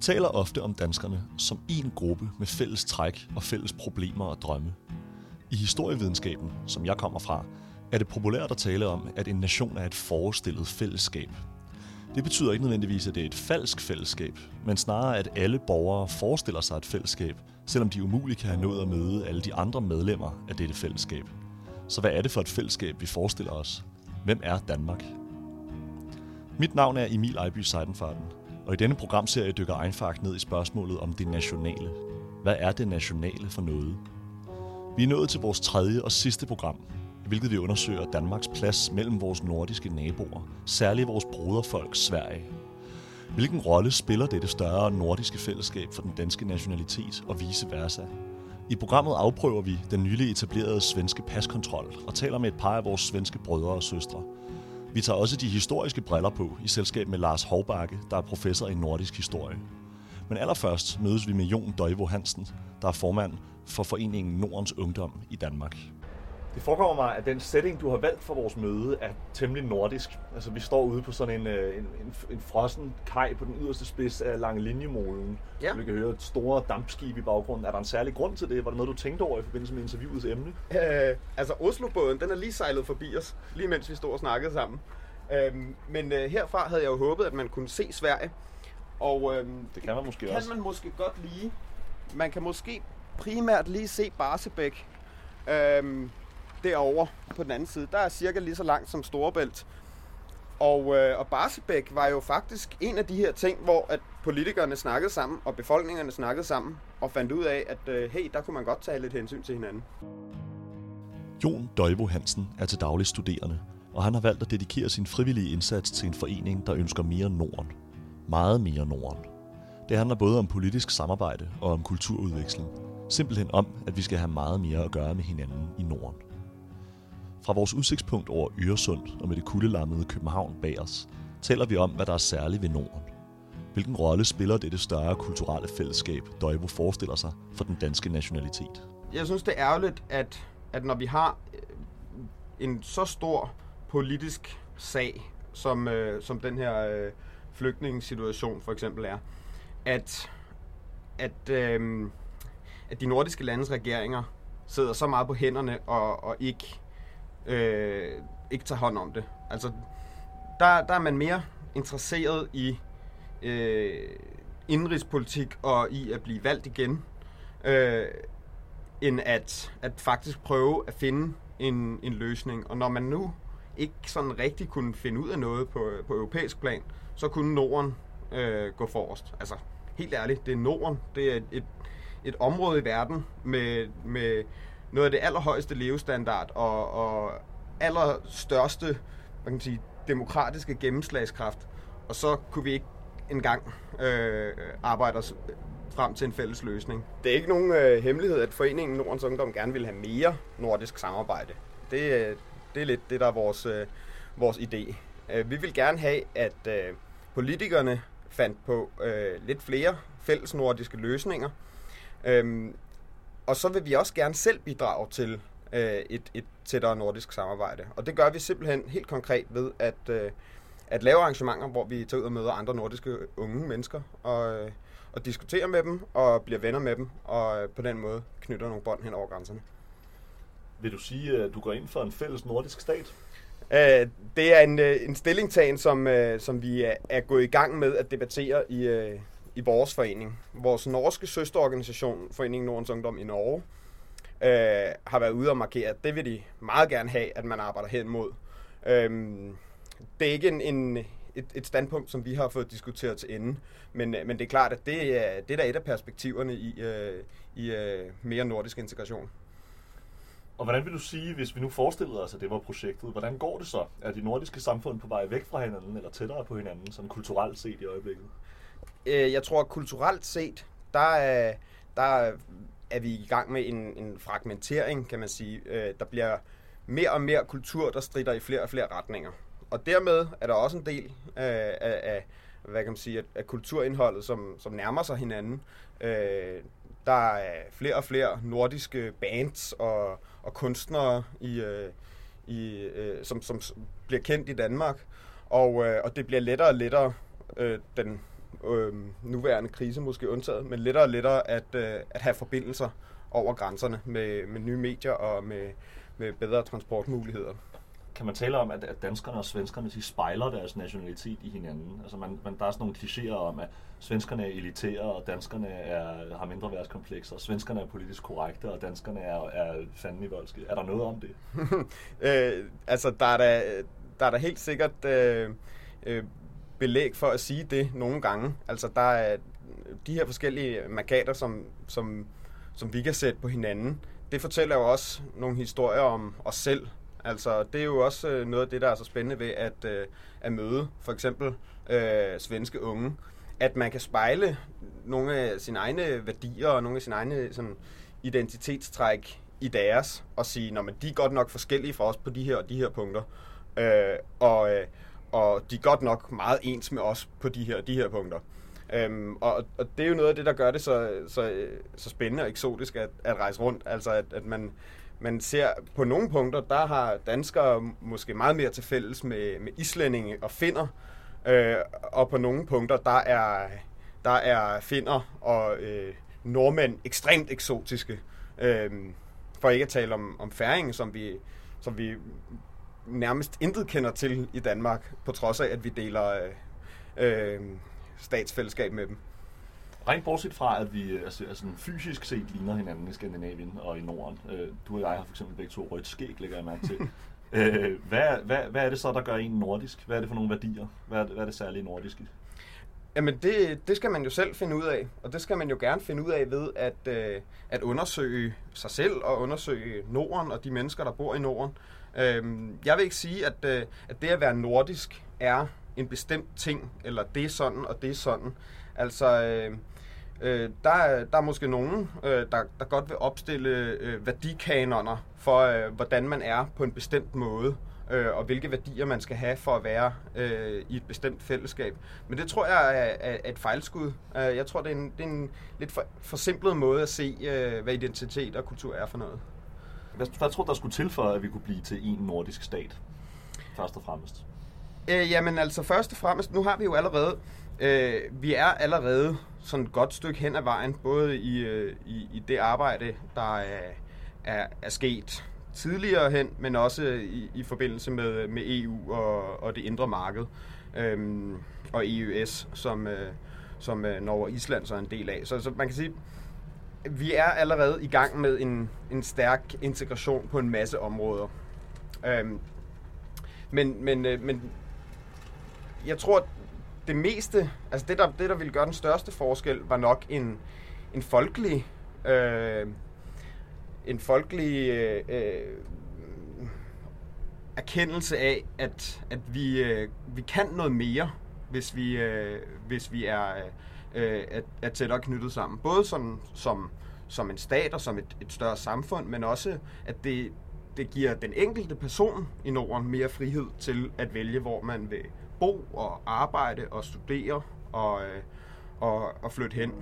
taler ofte om danskerne som en gruppe med fælles træk og fælles problemer og drømme. I historievidenskaben, som jeg kommer fra, er det populært at tale om, at en nation er et forestillet fællesskab. Det betyder ikke nødvendigvis, at det er et falsk fællesskab, men snarere, at alle borgere forestiller sig et fællesskab, selvom de umuligt kan have nået at møde alle de andre medlemmer af dette fællesskab. Så hvad er det for et fællesskab, vi forestiller os? Hvem er Danmark? Mit navn er Emil Ejby Seidenfarten, og i denne programserie dykker Einfach ned i spørgsmålet om det nationale. Hvad er det nationale for noget? Vi er nået til vores tredje og sidste program, hvilket vi undersøger Danmarks plads mellem vores nordiske naboer, særligt vores broderfolk Sverige. Hvilken rolle spiller dette større nordiske fællesskab for den danske nationalitet og vice versa? I programmet afprøver vi den nylig etablerede svenske paskontrol og taler med et par af vores svenske brødre og søstre. Vi tager også de historiske briller på i selskab med Lars Hovbakke, der er professor i nordisk historie. Men allerførst mødes vi med Jon Døjvo Hansen, der er formand for Foreningen Nordens Ungdom i Danmark. Det forekommer mig, at den setting, du har valgt for vores møde, er temmelig nordisk. Altså, vi står ude på sådan en, øh, en, en, en frossen kaj på den yderste spids af Lange Linjemolen. Ja. Vi kan høre et store dampskib i baggrunden. Er der en særlig grund til det? Var det noget, du tænkte over i forbindelse med interviewets emne? Øh, altså, Oslobåden, den er lige sejlet forbi os, lige mens vi stod og snakkede sammen. Øh, men øh, herfra havde jeg jo håbet, at man kunne se Sverige. Og øh, det kan man måske kan også. Kan man måske godt lige. Man kan måske primært lige se Barsebæk. Øh, derovre på den anden side. Der er cirka lige så langt som Storebælt. Og, øh, og Barsebæk var jo faktisk en af de her ting, hvor at politikerne snakkede sammen, og befolkningerne snakkede sammen, og fandt ud af, at øh, hey, der kunne man godt tage lidt hensyn til hinanden. Jon Døjvo Hansen er til daglig studerende, og han har valgt at dedikere sin frivillige indsats til en forening, der ønsker mere Norden. Meget mere Norden. Det handler både om politisk samarbejde og om kulturudveksling. Simpelthen om, at vi skal have meget mere at gøre med hinanden i Norden. Fra vores udsigtspunkt over Øresund og med det kuldelammede København bag os, taler vi om, hvad der er særligt ved Norden. Hvilken rolle spiller dette større kulturelle fællesskab, Døjbo forestiller sig for den danske nationalitet? Jeg synes, det er ærgerligt, at, at når vi har øh, en så stor politisk sag, som, øh, som den her øh, flygtningssituation for eksempel er, at, at, øh, at de nordiske landes regeringer sidder så meget på hænderne og, og ikke øh, ikke tager hånd om det. Altså, der, der er man mere interesseret i øh, indrigspolitik og i at blive valgt igen, øh, end at, at faktisk prøve at finde en, en løsning. Og når man nu ikke sådan rigtig kunne finde ud af noget på, på europæisk plan, så kunne Norden øh, gå forrest. Altså, helt ærligt, det er Norden. Det er et, et, et område i verden med, med noget af det allerhøjeste levestandard og, og allerstørste hvad kan man sige, demokratiske gennemslagskraft. Og så kunne vi ikke engang øh, arbejde os frem til en fælles løsning. Det er ikke nogen øh, hemmelighed, at Foreningen Nordens Ungdom gerne vil have mere nordisk samarbejde. Det, øh, det er lidt det, der er vores, øh, vores idé. Øh, vi vil gerne have, at øh, politikerne fandt på øh, lidt flere fælles nordiske løsninger. Øh, og så vil vi også gerne selv bidrage til øh, et, et tættere nordisk samarbejde. Og det gør vi simpelthen helt konkret ved at, øh, at lave arrangementer, hvor vi tager ud og møder andre nordiske unge mennesker og, øh, og diskuterer med dem og bliver venner med dem og øh, på den måde knytter nogle bånd hen over grænserne. Vil du sige, at du går ind for en fælles nordisk stat? Øh, det er en, øh, en stillingtagen, som, øh, som vi er, er gået i gang med at debattere i, øh, i vores forening. Vores norske søsterorganisation, Foreningen Nordens Ungdom i Norge, øh, har været ude og markere, at det vil de meget gerne have, at man arbejder hen mod. Øh, det er ikke en, en, et, et standpunkt, som vi har fået diskuteret til ende, men, øh, men det er klart, at det er, det er da et af perspektiverne i, øh, i øh, mere nordisk integration. Og hvordan vil du sige, hvis vi nu forestillede os, at det var projektet, hvordan går det så? Er de nordiske samfund på vej væk fra hinanden, eller tættere på hinanden, sådan kulturelt set i øjeblikket? Øh, jeg tror, at kulturelt set, der er, der er vi i gang med en, en fragmentering, kan man sige. Øh, der bliver mere og mere kultur, der strider i flere og flere retninger. Og dermed er der også en del øh, af, af hvad kan man sige, af kulturindholdet, som, som nærmer sig hinanden. Øh, der er flere og flere nordiske bands og, og kunstnere, i, øh, i, øh, som, som bliver kendt i Danmark. Og, øh, og det bliver lettere og lettere øh, den øh, nuværende krise måske undtaget, men lettere og lettere at, øh, at have forbindelser over grænserne med, med nye medier og med, med bedre transportmuligheder. Kan man tale om, at, at danskerne og svenskerne de spejler deres nationalitet i hinanden? Altså man, man, der er sådan nogle klichéer om, at svenskerne er elitære, og danskerne er, har mindre værtskomplekser, og svenskerne er politisk korrekte, og danskerne er, er fandme voldske. Er der noget om det? øh, altså, der er da, der er da helt sikkert øh, øh, belæg for at sige det nogle gange. Altså, der er de her forskellige markader, som, som, som vi kan sætte på hinanden, det fortæller jo også nogle historier om os selv. Altså, det er jo også øh, noget af det, der er så spændende ved at, øh, at møde for eksempel øh, svenske unge. At man kan spejle nogle af sine egne værdier og nogle af sine egne sådan, identitetstræk i deres, og sige, at de er godt nok forskellige fra os på de her og de her punkter. Øh, og, øh, og de er godt nok meget ens med os på de her de her punkter. Øhm, og, og det er jo noget af det, der gør det så, så, så spændende og eksotisk at, at rejse rundt. Altså at, at man, man ser på nogle punkter, der har danskere måske meget mere til fælles med, med islændinge og finder. Øh, og på nogle punkter, der er, der er finder og øh, nordmænd ekstremt eksotiske. Øh, for ikke at tale om, om færingen, som vi, som vi nærmest intet kender til i Danmark, på trods af, at vi deler øh, øh, statsfællesskab med dem. Rent bortset fra, at vi altså, altså, fysisk set ligner hinanden i Skandinavien og i Norden. Øh, du og jeg har for eksempel begge to rødt skæg, lægger jeg mærke til. øh, hvad, hvad, hvad er det så, der gør en nordisk? Hvad er det for nogle værdier? Hvad er det, hvad er det særlige nordiske? Jamen det, det skal man jo selv finde ud af, og det skal man jo gerne finde ud af ved at, øh, at undersøge sig selv og undersøge Norden og de mennesker, der bor i Norden. Øh, jeg vil ikke sige, at, øh, at det at være nordisk er en bestemt ting, eller det er sådan, og det er sådan. Altså, øh, øh, der, der er måske nogen, øh, der, der godt vil opstille øh, værdikanoner for, øh, hvordan man er på en bestemt måde, øh, og hvilke værdier man skal have for at være øh, i et bestemt fællesskab. Men det tror jeg er, er, er et fejlskud. Øh, jeg tror, det er en, det er en lidt for, forsimplet måde at se, øh, hvad identitet og kultur er for noget. Hvad, hvad tror du, der skulle til for, at vi kunne blive til en nordisk stat, først og fremmest? Øh, jamen altså, først og fremmest, nu har vi jo allerede, øh, vi er allerede sådan et godt stykke hen ad vejen, både i, øh, i, i det arbejde, der er, er, er sket tidligere hen, men også i, i forbindelse med, med EU og, og det indre marked, øh, og EUS, som, øh, som øh, Norge og Island så er en del af. Så, så man kan sige, vi er allerede i gang med en, en stærk integration på en masse områder. Øhm, men, men, øh, men jeg tror, det meste, altså det der, det, der ville gøre den største forskel, var nok en, en folkelig, øh, en folkelig øh, øh, erkendelse af, at, at vi, øh, vi kan noget mere, hvis vi, øh, hvis vi er, øh, Øh, at, at tættere knyttet sammen. Både som, som, som en stat og som et, et større samfund, men også, at det, det giver den enkelte person i Norden mere frihed til at vælge, hvor man vil bo og arbejde og studere og, øh, og, og flytte hen.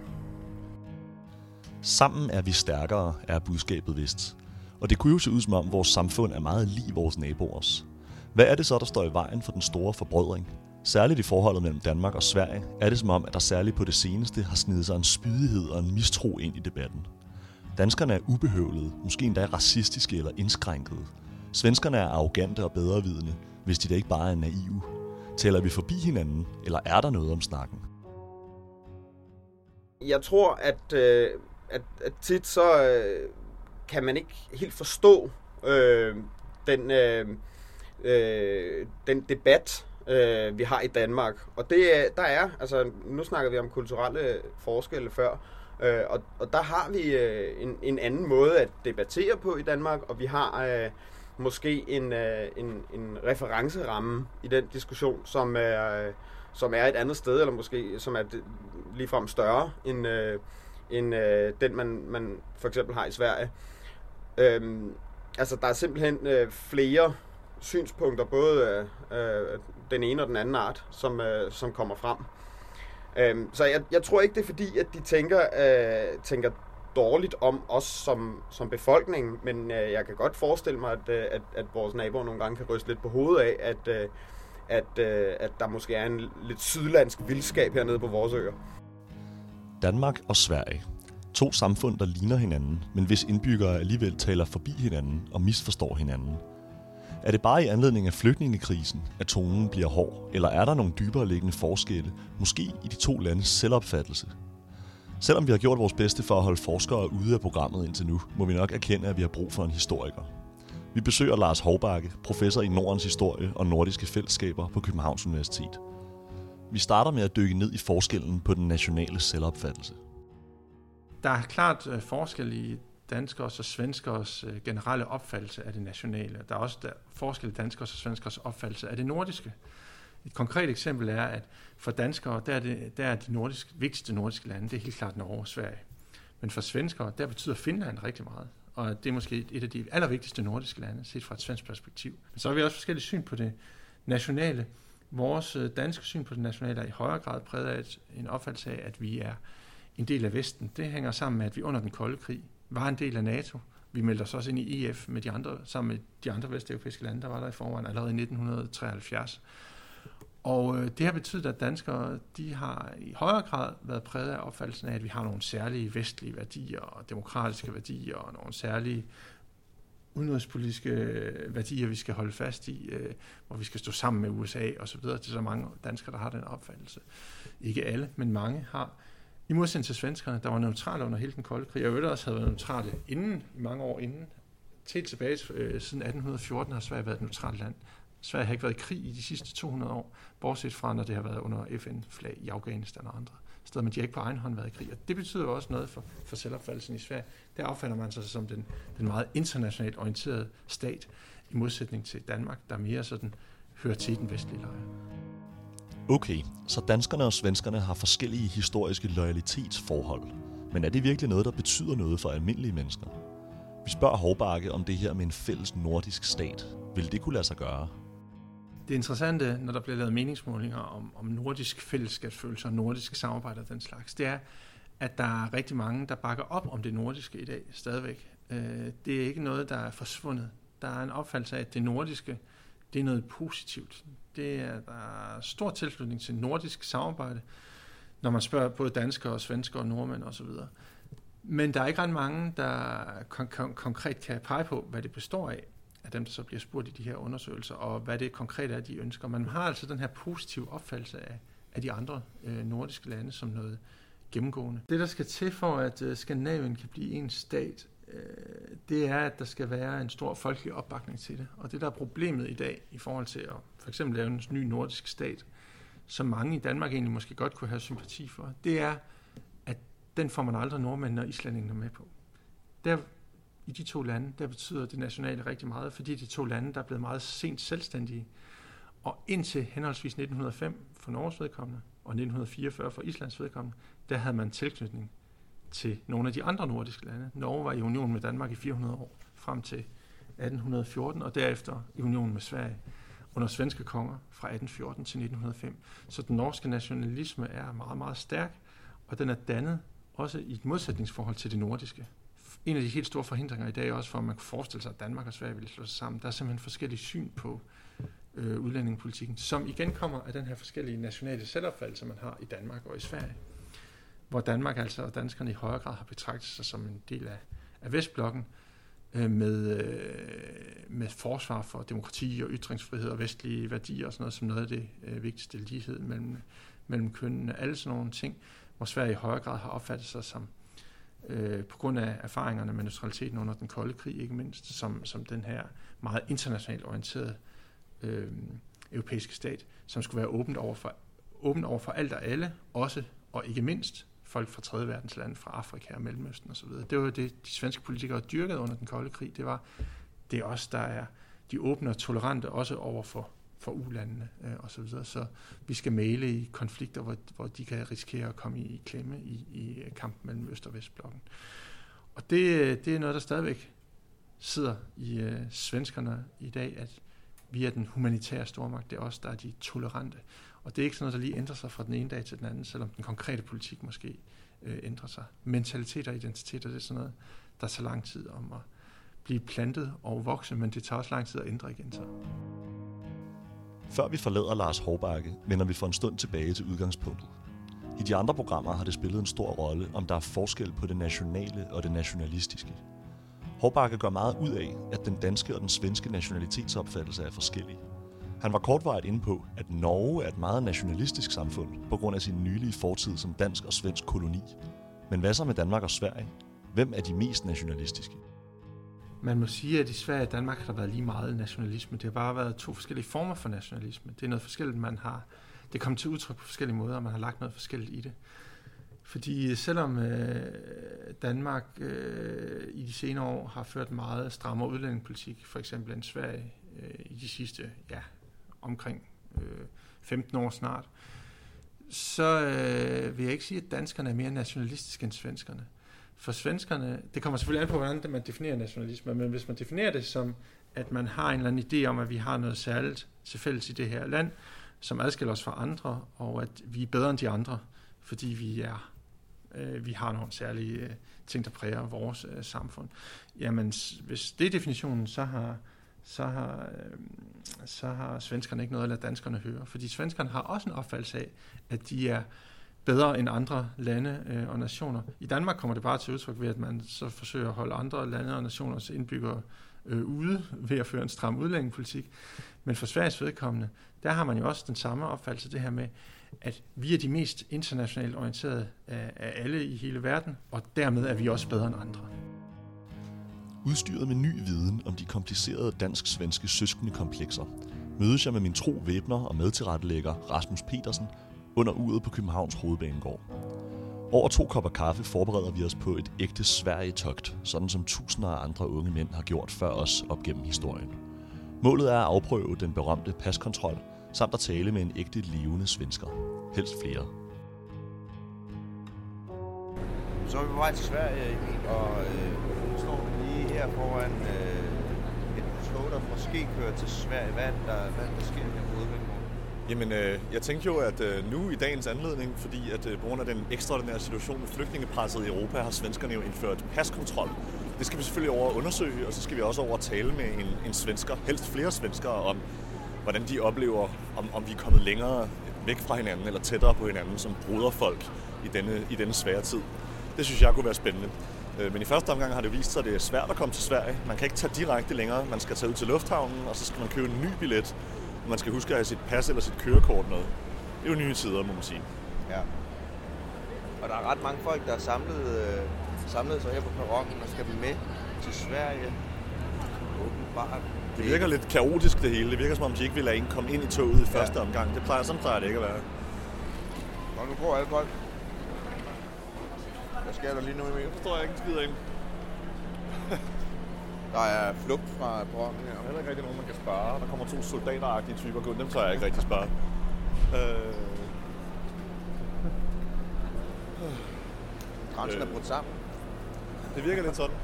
Sammen er vi stærkere, er budskabet vist. Og det kunne jo se ud som om vores samfund er meget lige vores naboers. Hvad er det så, der står i vejen for den store forbrødring? Særligt i forholdet mellem Danmark og Sverige er det som om, at der særligt på det seneste har snedet sig en spydighed og en mistro ind i debatten. Danskerne er ubehøvlede, måske endda racistiske eller indskrænkede. Svenskerne er arrogante og bedrevidende, hvis de da ikke bare er naive. Tæller vi forbi hinanden, eller er der noget om snakken? Jeg tror, at, øh, at, at tit så øh, kan man ikke helt forstå øh, den, øh, øh, den debat, øh, vi har i Danmark. Og det, øh, der er, altså nu snakker vi om kulturelle forskelle før, øh, og, og der har vi øh, en, en anden måde at debattere på i Danmark, og vi har... Øh, måske en, øh, en, en referenceramme i den diskussion, som er, øh, som er et andet sted, eller måske som er ligefrem større end, øh, end øh, den, man, man for eksempel har i Sverige. Øhm, altså, der er simpelthen øh, flere synspunkter, både øh, den ene og den anden art, som, øh, som kommer frem. Øh, så jeg, jeg tror ikke, det er fordi, at de tænker, øh, tænker dårligt om os som, som befolkning, men øh, jeg kan godt forestille mig, at, øh, at, at vores naboer nogle gange kan ryste lidt på hovedet af, at, øh, at, øh, at der måske er en lidt sydlandsk vildskab hernede på vores øer. Danmark og Sverige. To samfund, der ligner hinanden, men hvis indbyggere alligevel taler forbi hinanden og misforstår hinanden. Er det bare i anledning af flygtningekrisen, at tonen bliver hård, eller er der nogle dybere liggende forskelle, måske i de to landes selvopfattelse? Selvom vi har gjort vores bedste for at holde forskere ude af programmet indtil nu, må vi nok erkende, at vi har brug for en historiker. Vi besøger Lars Hovbakke, professor i Nordens historie og nordiske fællesskaber på Københavns Universitet. Vi starter med at dykke ned i forskellen på den nationale selvopfattelse. Der er klart øh, forskel i danskers og svenskers øh, generelle opfattelse af det nationale. Der er også der forskel i danskers og svenskers opfattelse af det nordiske. Et konkret eksempel er, at for danskere, der er, det, der er de nordiske, vigtigste nordiske lande, det er helt klart Norge og Sverige. Men for svenskere, der betyder Finland rigtig meget. Og det er måske et af de allervigtigste nordiske lande, set fra et svensk perspektiv. Men så har vi også forskellige syn på det nationale. Vores øh, danske syn på det nationale er i højere grad præget af en opfattelse af, at vi er en del af Vesten. Det hænger sammen med, at vi under den kolde krig var en del af NATO. Vi meldte os også ind i EF med de andre, sammen med de andre vesteuropæiske lande, der var der i forvejen allerede i 1973. Og øh, det har betydet, at danskere de har i højere grad været præget af opfattelsen af, at vi har nogle særlige vestlige værdier og demokratiske værdier og nogle særlige udenrigspolitiske øh, værdier, vi skal holde fast i, øh, hvor vi skal stå sammen med USA og så videre. Det er så mange danskere, der har den opfattelse. Ikke alle, men mange har. I modsætning til svenskerne, der var neutrale under hele den kolde krig, og øvrigt også havde været neutrale inden, i mange år inden. Til tilbage øh, siden 1814 har Sverige været et neutralt land. Sverige har ikke været i krig i de sidste 200 år, bortset fra, når det har været under FN-flag i Afghanistan og andre steder, men de har ikke på egen hånd været i krig. Og det betyder jo også noget for, for selvopfattelsen i Sverige. Der opfatter man sig som den, den meget internationalt orienterede stat, i modsætning til Danmark, der mere sådan hører til den vestlige lejr. Okay, så danskerne og svenskerne har forskellige historiske loyalitetsforhold. Men er det virkelig noget, der betyder noget for almindelige mennesker? Vi spørger Hovbakke om det her med en fælles nordisk stat. Vil det kunne lade sig gøre? Det interessante, når der bliver lavet meningsmålinger om, om nordisk fællesskabsfølelse og nordisk samarbejde og den slags, det er, at der er rigtig mange, der bakker op om det nordiske i dag stadigvæk. Øh, det er ikke noget, der er forsvundet. Der er en opfattelse af, at det nordiske, det er noget positivt. Det er, der er stor tilslutning til nordisk samarbejde, når man spørger både danskere og svenskere og nordmænd osv. Men der er ikke ret mange, der kon- kon- konkret kan pege på, hvad det består af af dem, der så bliver spurgt i de her undersøgelser, og hvad det konkret er, de ønsker. Man har altså den her positive opfattelse af, af de andre øh, nordiske lande som noget gennemgående. Det, der skal til for, at øh, Skandinavien kan blive en stat, Øh, det er, at der skal være en stor folkelig opbakning til det. Og det, der er problemet i dag i forhold til at for eksempel lave en ny nordisk stat, som mange i Danmark egentlig måske godt kunne have sympati for, det er, at den får man aldrig nordmændene og islændingene med på. Der i de to lande, der betyder det nationale rigtig meget, fordi de to lande, der er blevet meget sent selvstændige. Og indtil henholdsvis 1905 for Norges vedkommende, og 1944 for Islands vedkommende, der havde man tilknytning til nogle af de andre nordiske lande. Norge var i union med Danmark i 400 år, frem til 1814, og derefter i union med Sverige under svenske konger fra 1814 til 1905. Så den norske nationalisme er meget, meget stærk, og den er dannet også i et modsætningsforhold til det nordiske en af de helt store forhindringer i dag også for, at man kan forestille sig, at Danmark og Sverige ville slå sig sammen. Der er simpelthen forskellige syn på øh, udlændingepolitikken, som igen kommer af den her forskellige nationale selvopfattelse, man har i Danmark og i Sverige. Hvor Danmark altså og danskerne i højere grad har betragtet sig som en del af, af Vestblokken, øh, med, øh, med forsvar for demokrati og ytringsfrihed og vestlige værdier og sådan noget, som noget af det øh, vigtigste lighed mellem, mellem kønnene. Alle sådan nogle ting, hvor Sverige i højere grad har opfattet sig som øh, på grund af erfaringerne med neutraliteten under den kolde krig, ikke mindst, som, som den her meget internationalt orienterede øh, europæiske stat, som skulle være åbent over for, åbent over for alt og alle, også og ikke mindst folk fra tredje verdens lande, fra Afrika og Mellemøsten osv. Det var det, de svenske politikere dyrkede under den kolde krig. Det var det er os, der er de åbne og tolerante, også over for for ulandene øh, og Så, videre. så vi skal male i konflikter, hvor, hvor de kan risikere at komme i, i klemme i, i kampen mellem Øst- og Vestblokken. Og det, det er noget, der stadigvæk sidder i øh, svenskerne i dag, at vi er den humanitære stormagt. Det er os, der er de tolerante. Og det er ikke sådan noget, der lige ændrer sig fra den ene dag til den anden, selvom den konkrete politik måske øh, ændrer sig. Mentalitet og identiteter, det er sådan noget, der tager lang tid om at blive plantet og vokse, men det tager også lang tid at ændre igen så. Før vi forlader Lars Hårbakke, vender vi for en stund tilbage til udgangspunktet. I de andre programmer har det spillet en stor rolle, om der er forskel på det nationale og det nationalistiske. Hårbakke gør meget ud af, at den danske og den svenske nationalitetsopfattelse er forskellige. Han var kortvarigt inde på, at Norge er et meget nationalistisk samfund på grund af sin nylige fortid som dansk og svensk koloni. Men hvad så med Danmark og Sverige? Hvem er de mest nationalistiske? Man må sige, at i Sverige og Danmark har der været lige meget nationalisme. Det har bare været to forskellige former for nationalisme. Det er noget forskelligt, man har... Det kommer til udtryk på forskellige måder, og man har lagt noget forskelligt i det. Fordi selvom øh, Danmark øh, i de senere år har ført meget strammere udlændingepolitik, for eksempel end Sverige øh, i de sidste ja, omkring øh, 15 år snart, så øh, vil jeg ikke sige, at danskerne er mere nationalistiske end svenskerne. For svenskerne, det kommer selvfølgelig an på, hvordan man definerer nationalisme, men hvis man definerer det som, at man har en eller anden idé om, at vi har noget særligt til fælles i det her land, som adskiller os fra andre, og at vi er bedre end de andre, fordi vi er øh, vi har nogle særlige øh, ting, der præger vores øh, samfund. Jamen, hvis det er definitionen, så har, så har, øh, så har svenskerne ikke noget at lade danskerne høre. Fordi svenskerne har også en opfattelse af, at de er bedre end andre lande øh, og nationer. I Danmark kommer det bare til udtryk ved, at man så forsøger at holde andre lande og nationers indbyggere øh, ude ved at føre en stram udlændingepolitik. Men for Sveriges vedkommende, der har man jo også den samme opfattelse, det her med, at vi er de mest internationalt orienterede af, af alle i hele verden, og dermed er vi også bedre end andre. Udstyret med ny viden om de komplicerede dansk-svenske søskende komplekser, mødes jeg med min tro væbner og medtilrettelægger Rasmus Petersen under uret på Københavns Hovedbanegård. Over to kopper kaffe forbereder vi os på et ægte Sverige-togt, sådan som tusinder af andre unge mænd har gjort før os op gennem historien. Målet er at afprøve den berømte paskontrol, samt at tale med en ægte levende svensker. Helst flere. Så er vi på vej til Sverige, og øh, nu står vi lige her foran øh, et tog, der måske kører til Sverige. Hvad er det, der, hvad er det, der sker her på? Jamen, øh, jeg tænkte jo, at øh, nu i dagens anledning, fordi at øh, på grund af den ekstraordinære situation med flygtningepresset i Europa, har svenskerne jo indført paskontrol. Det skal vi selvfølgelig over at undersøge, og så skal vi også over at tale med en, en svensker, helst flere svenskere, om hvordan de oplever, om, om vi er kommet længere væk fra hinanden, eller tættere på hinanden som bruderfolk i denne, i denne svære tid. Det synes jeg kunne være spændende. Øh, men i første omgang har det vist sig, at det er svært at komme til Sverige. Man kan ikke tage direkte længere. Man skal tage ud til lufthavnen, og så skal man købe en ny billet. Man skal huske at have sit pas eller sit kørekort med. Det er jo nye tider, må man sige. Ja. Og der er ret mange folk, der er samlet, øh, samlet sig her på perronen og skal med til Sverige. Åbenbart. Det virker lidt kaotisk det hele. Det virker som om, de ikke vil lade en komme ind i toget i første ja. omgang. Det plejer, sådan plejer det ikke at være. Og nu går alle folk. Hvad sker der lige nu, Emil? Jeg forstår jeg ikke en skid af. Der er flugt fra perronen her. Der er heller ikke rigtig nogen, man kan spare. Der kommer to soldateragtige typer gå. Dem tør jeg ikke rigtig spare. Øh... Grænsen er brudt sammen. Det virker lidt sådan.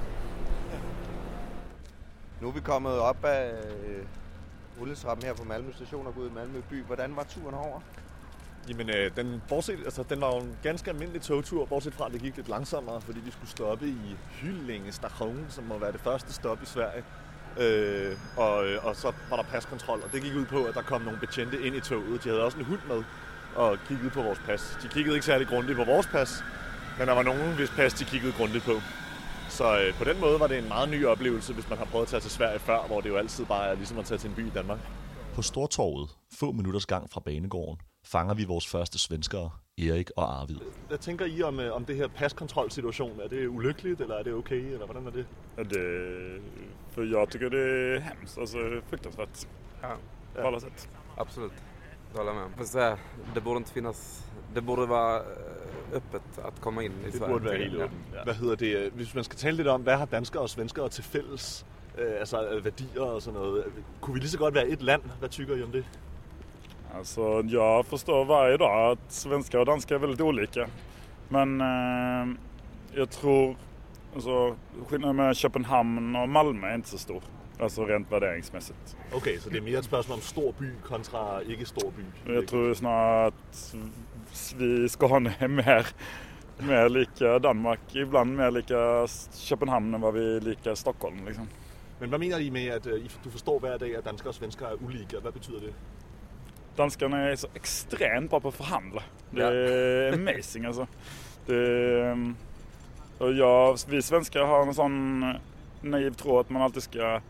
Nu er vi kommet op af øh, rulletrappen her på Malmø station og gået i Malmø by. Hvordan var turen over? Jamen, øh, den, bortset, altså, den var jo en ganske almindelig togtur, bortset fra, at det gik lidt langsommere, fordi vi skulle stoppe i Hyllinge Station, som må være det første stop i Sverige. Øh, og, øh, og så var der paskontrol, og det gik ud på, at der kom nogle betjente ind i toget. De havde også en hund med og kiggede på vores pas. De kiggede ikke særlig grundigt på vores pas, men der var nogen, hvis pas de kiggede grundigt på. Så øh, på den måde var det en meget ny oplevelse, hvis man har prøvet at tage til Sverige før, hvor det jo altid bare er ligesom at tage til en by i Danmark. På Stortorvet, få minutters gang fra banegården, fanger vi vores første svenskere, Erik og Arvid. Hvad tænker I om, om det her paskontrollsituation? Er det ulykkeligt, eller er det okay, eller hvordan er det? Det, för jag tycker det är hemskt, alltså fruktansvärt. Ja, På alla sätt. absolut. Det håller jag med. Fast det, det borde inte finnas... Det borde vara öppet att komma in i Det Sverige. burde være tycker helt åbent. Ja. Hvad hedder det? Hvis man skal tale lidt om, hvad har danskere og svenskere til fælles? Øh, altså øh, værdier og sådan noget. Kunne vi lige så godt være et land? Hvad tykker I om det? Alltså, jag förstår varje dag att svenskar och danskar är väldigt olika. Men eh, jag tror, alltså skillnaden mellan Köpenhamn och Malmö är inte så stor. Alltså rent värderingsmässigt. Okay, så det er mere et spørgsmål om stor by kontra ikke stor by. Jag tror snarare att vi Skåne är mer, mer lika Danmark, ibland mer lika Köpenhamn än vad vi är lika Stockholm. Liksom. Men hvad mener I med, at øh, I- du forstår hver dag, at danskere og svenskere er ulike? Hvad betyder det? Danskarna är så extremt bra på att förhandla. Det är amazing alltså. Det, ehm, och jag, vi svenskar har en sån naiv tro att man alltid ska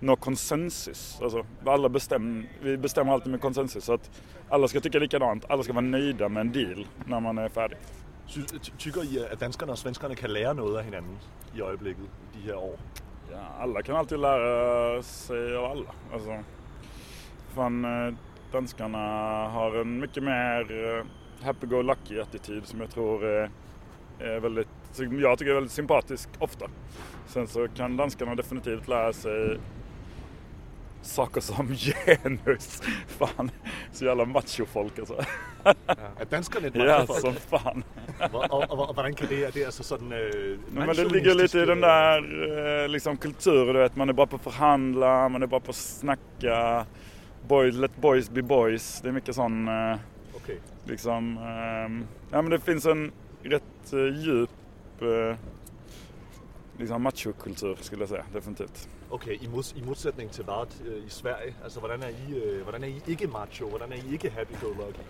nå konsensus. Alltså, alla bestäm, vi bestämmer alltid med konsensus. Så att alla ska tycka likadant. Alla ska vara nöjda med en deal när man är färdig. Ty- Tykker I, at danskerne og svenskerne kan lære noget af hinanden i i de her år? Ja, alla kan alltid lära sig av alla. Alltså, fan, eh, danskarna har en mycket mer eh, happy-go-lucky attityd som jag tror är, är väldigt, jag tycker är väldigt sympatisk ofta. Sen så kan danskarna definitivt lära sig saker som genus. Fan, så jävla machofolk alltså. Er danskerne et Ja, machofolk? som fan. Og, og, og, og hvordan kan det, er det altså sådan... Øh, Nej, men det ligger lite i den där eh, liksom kulturen, du vet. Man är bra på att förhandla, man är bra på snacka. Boys, let boys be boys. Det är mycket sån, eh, Okay. liksom... ehm, ja men det finns en rätt eh, djup eh, liksom machokultur skulle jag säga, definitivt. Okay, i, mods, i modsætning til hvad øh, i Sverige? Altså, hvordan er I, øh, hvordan er I ikke macho? Hvordan er I ikke happy-go-lucky?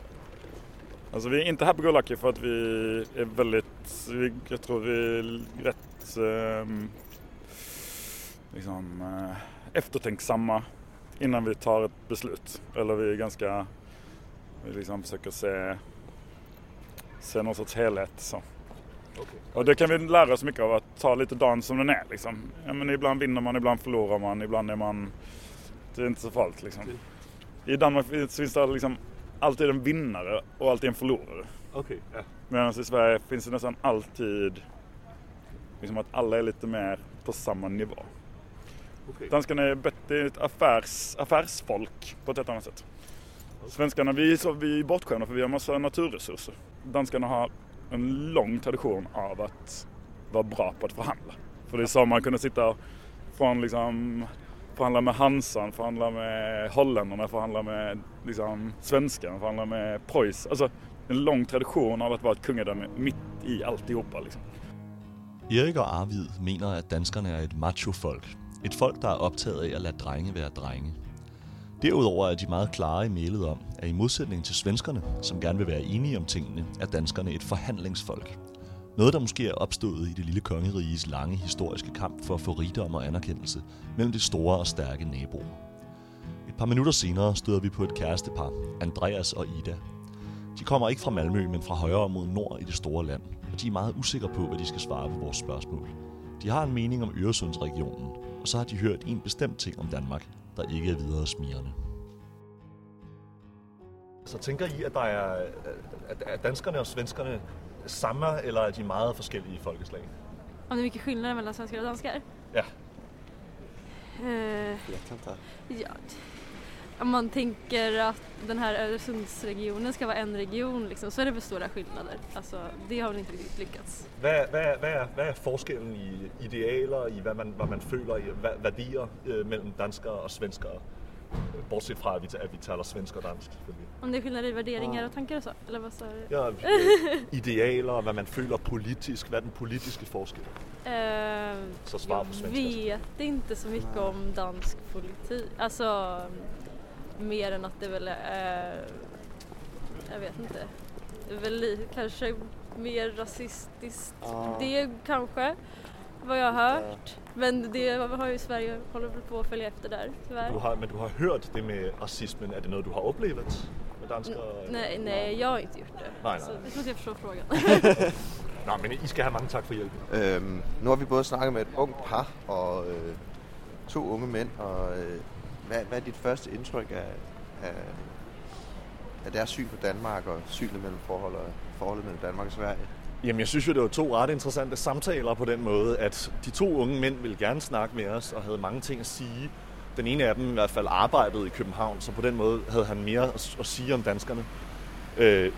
Alltså vi är inte happy-go-lucky för att vi är väldigt, vi, jag tror vi är rätt ehm, liksom, eh, eftertänksamma innan vi tar ett beslut. Eller vi är ganska, vi liksom försöker se, se någon sorts helhet. Så. Och det kan vi lära oss mycket av att ta lite dagen som den är. Liksom. Ja, men ibland vinner man, ibland förlorar man, ibland är man... Det är inte så farligt liksom. I Danmark finns det liksom alltid en vinnare och alltid en förlorare. Okay, ja. Medan i Sverige finns det nästan alltid liksom att alla är lite mer på samma nivå. Okay. Danskarna är bättre ett affärs, affärsfolk på ett helt annat sätt. Svenskarna vi är, så, vi är bortskämda för vi har massa naturresurser. Danskarna har en lång tradition av att vara bra på att förhandla. För det är så man kunde sitta från liksom förhandla med Hansan, förhandla med holländarna, förhandla med liksom, svenskarna, förhandla med Preuss. Alltså en lång tradition av att vara ett kungadöme mitt i alltihopa. Liksom. Erik og Arvid mener, at danskerne er et macho-folk. Et folk, der er optaget af at lade drenge være drenge. Derudover er de meget klare i mailet om, at i modsætning til svenskerne, som gerne vil være enige om tingene, er danskerne et forhandlingsfolk. Noget, der måske er opstået i det lille kongeriges lange historiske kamp for at få rigdom og anerkendelse mellem de store og stærke naboer. Et par minutter senere støder vi på et kærestepar, Andreas og Ida. De kommer ikke fra Malmø, men fra højere mod nord i det store land, og de er meget usikre på, hvad de skal svare på vores spørgsmål. De har en mening om Øresundsregionen, og så har de hørt en bestemt ting om Danmark, der ikke er videre smirende. Så tænker I, at der er at, danskerne og svenskerne samme, eller er de meget forskellige folkeslag? Om det är mycket skillnader mellan svenskar och danskar? Ja. Eh, Vet inte. ja. Om man tänker att den här Öresundsregionen ska vara en region liksom, så är det väl stora skillnader. Alltså, det har väl inte riktigt lyckats. Hvad, hvad, er, hvad er forskellen i idealer, i hvad man, hvad man føler, i hvad, værdier øh, mellem danskere og svenskere? Bortset fra, at vi, at vi taler svensk og dansk. Om det är skillnader i värderingar och tankar och så? Eller vad du? Ja, øh, idealer, hvad man føler politisk, hvad er den politiske forskel? Eh, Så svar på jag svenska. vet inte så mycket om dansk politik. Alltså, mer än att det väl är... Jag vet inte. Det är väl kanske mer rasistiskt. Det kanske, vad jag har hört. Men det har ju Sverige håller väl på att följa efter där, tyvärr. Du har, men du har hørt det med racismen. Er det noget, du har oplevet med danskere? Nej, nej, jag har inte gjort det. Nej, nej. Så det måste jag förstå frågan. Nå, men I skal have mange tak for hjælpen. Øhm, nu har vi både snakket med et ungt par og øh, to unge mænd, og øh, hvad, hvad er dit første indtryk af, af, af deres syn på Danmark og synet mellem forhold og, forholdet mellem Danmark og Sverige? Jamen, jeg synes jo, det var to ret interessante samtaler på den måde, at de to unge mænd ville gerne snakke med os og havde mange ting at sige. Den ene af dem i hvert fald arbejdede i København, så på den måde havde han mere at, at sige om danskerne. Øh,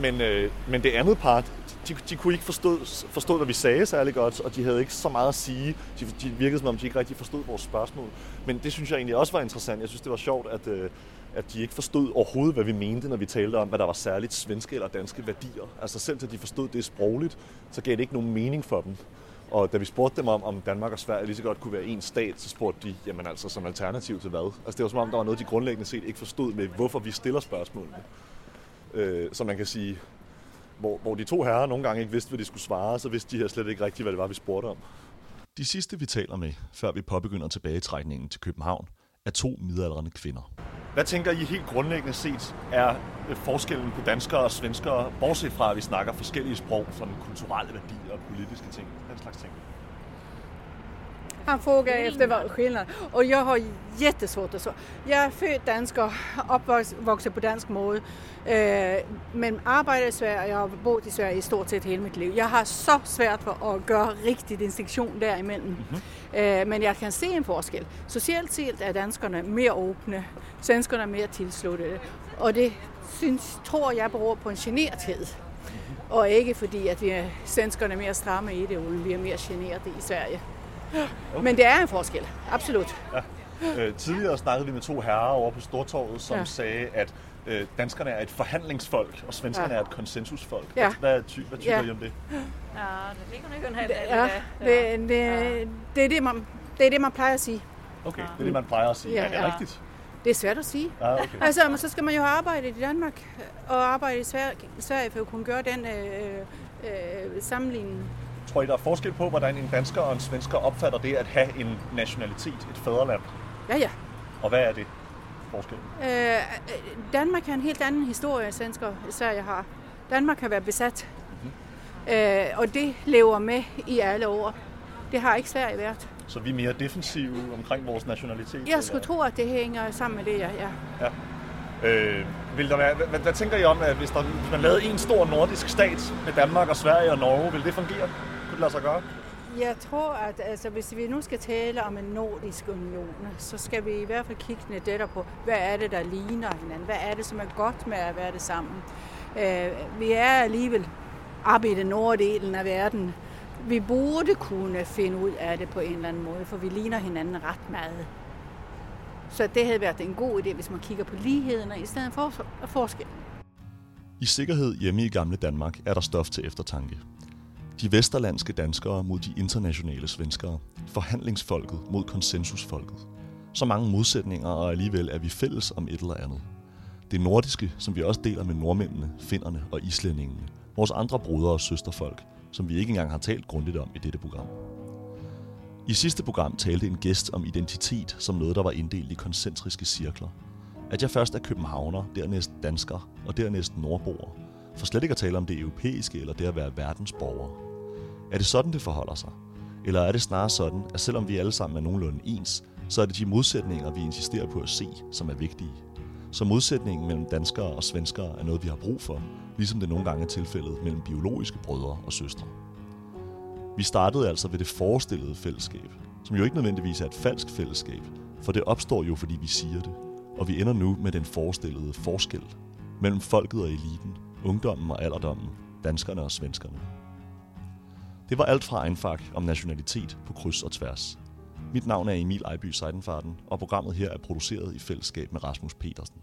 men, øh, men det andet part, de, de kunne ikke forstå, forstå, hvad vi sagde særlig godt, og de havde ikke så meget at sige. De, de virkede som om, de ikke rigtig forstod vores spørgsmål. Men det synes jeg egentlig også var interessant. Jeg synes, det var sjovt, at, øh, at de ikke forstod overhovedet, hvad vi mente, når vi talte om, hvad der var særligt svenske eller danske værdier. Altså selv til de forstod det sprogligt, så gav det ikke nogen mening for dem. Og da vi spurgte dem om, om Danmark og Sverige lige så godt kunne være en stat, så spurgte de, jamen altså som alternativ til hvad? Altså det var som om, der var noget, de grundlæggende set ikke forstod med, hvorfor vi stiller spørgsmålene. Øh, så man kan sige, hvor, hvor de to herrer nogle gange ikke vidste, hvad de skulle svare, så vidste de her slet ikke rigtigt, hvad det var, vi spurgte om. De sidste, vi taler med, før vi påbegynder tilbagetrækningen til København, er to midaldrende kvinder. Hvad tænker I helt grundlæggende set er øh, forskellen på danskere og svenskere, bortset fra at vi snakker forskellige sprog, sådan kulturelle værdier og politiske ting, den slags ting? Han frågar efter vad skillnad. Och jag har jättesvårt att svara. Jag är född dansk och uppvuxen på dansk måde. Øh, men arbejder i Sverige, jeg har boet i Sverige i stort set hele mit liv. Jeg har så svært for at gøre rigtig distinktion derimellem. Mm-hmm. Øh, men jeg kan se en forskel. Socialt set er danskerne mere åbne, svenskerne er mere tilsluttede. Og det synes, tror jeg beror på en generthed. Og ikke fordi, at vi er svenskerne er mere stramme i det, og vi er mere generte i Sverige. Okay. Men det er en forskel, absolut. Ja. Øh, tidligere snakkede vi med to herrer over på Stortorvet, som ja. sagde, at øh, danskerne er et forhandlingsfolk, og svenskerne ja. er et konsensusfolk. Ja. Hvad, ty, hvad tyder Ja. I om det? Ja, det ligger nok en hel del i Ja, det. det, det, det, er det, man, det er det, man plejer at sige. Okay, det er det, man plejer at sige. Ja. Ja, er det Ja. rigtigt? Det er svært at sige. Ja, okay. Altså, men så skal man jo have arbejdet i Danmark og arbejde i Sverige, Sverige for at kunne gøre den øh, øh, sammenligning. Tror I, der er forskel på, hvordan en dansker og en svensker opfatter det at have en nationalitet, et fædreland? Ja, ja. Og hvad er det forskellen? Øh, Danmark har en helt anden historie, end svensker Sverige har. Danmark har været besat, øh, og det lever med i alle år. Det har ikke Sverige været. Så vi er mere defensive omkring vores nationalitet? Jeg skulle tro, at det hænger sammen med det, ja. ja. Ja. Øh, vil der være, hvad, hvad tænker I om, at hvis, der, hvis man lavede en stor nordisk stat med Danmark og Sverige og Norge, vil det fungere? Kunne lade sig gøre? Jeg tror, at altså, hvis vi nu skal tale om en nordisk union, så skal vi i hvert fald kigge lidt lettere på, hvad er det, der ligner hinanden? Hvad er det, som er godt med at være det sammen? Øh, vi er alligevel oppe i den norddelen af verden. Vi burde kunne finde ud af det på en eller anden måde, for vi ligner hinanden ret meget. Så det havde været en god idé, hvis man kigger på lighederne i stedet for forskel. I sikkerhed hjemme i gamle Danmark er der stof til eftertanke. De vesterlandske danskere mod de internationale svenskere. Forhandlingsfolket mod konsensusfolket. Så mange modsætninger, og alligevel er vi fælles om et eller andet. Det nordiske, som vi også deler med nordmændene, finnerne og islændingene. Vores andre brødre og søsterfolk, som vi ikke engang har talt grundigt om i dette program. I sidste program talte en gæst om identitet som noget, der var inddelt i koncentriske cirkler. At jeg først er københavner, dernæst dansker og dernæst nordboer. For slet ikke at tale om det europæiske eller det at være verdensborger. Er det sådan, det forholder sig? Eller er det snarere sådan, at selvom vi alle sammen er nogenlunde ens, så er det de modsætninger, vi insisterer på at se, som er vigtige? Så modsætningen mellem danskere og svenskere er noget, vi har brug for, ligesom det nogle gange er tilfældet mellem biologiske brødre og søstre. Vi startede altså ved det forestillede fællesskab, som jo ikke nødvendigvis er et falsk fællesskab, for det opstår jo, fordi vi siger det. Og vi ender nu med den forestillede forskel mellem folket og eliten, ungdommen og alderdommen, danskerne og svenskerne. Det var alt fra Einfach om nationalitet på kryds og tværs. Mit navn er Emil Ejby Seidenfarten, og programmet her er produceret i fællesskab med Rasmus Petersen.